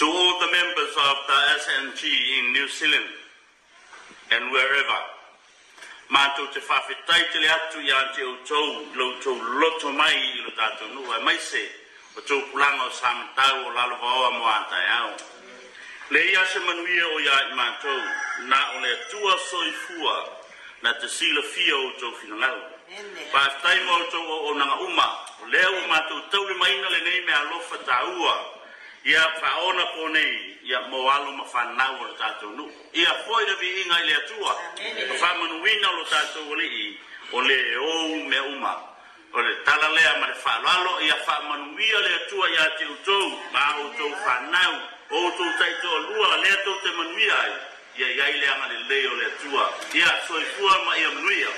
To all the members of the SNG in New Zealand and wherever, mātou te whawhetai te le atu i ante o tau, lo tau loto mai i lo tātou nua, mai se, o tau pulanga o samatau o lalo vaoa mo ata e au. Le ia se manuia o ia i mātou, na o le tua soifua, na te sila fia o tau finangau. Whawhetai mo o tau o nanga uma, o lea o mātou tau le maina le nei me alofa ta ua, ia faona po nei ia moalo ma fanau o tatou nuu. Ia foi le viiga i le atua. Ma faamanuina o lo tatou alii o le ou mea uma. O le talalea ma le faaloalo ia faamanuia le atua iā te outou ma outou fanau outou taitoalua lea tou te manuia ai. Ia iai le agalelei o le atua. Ia soifua ma ia manuia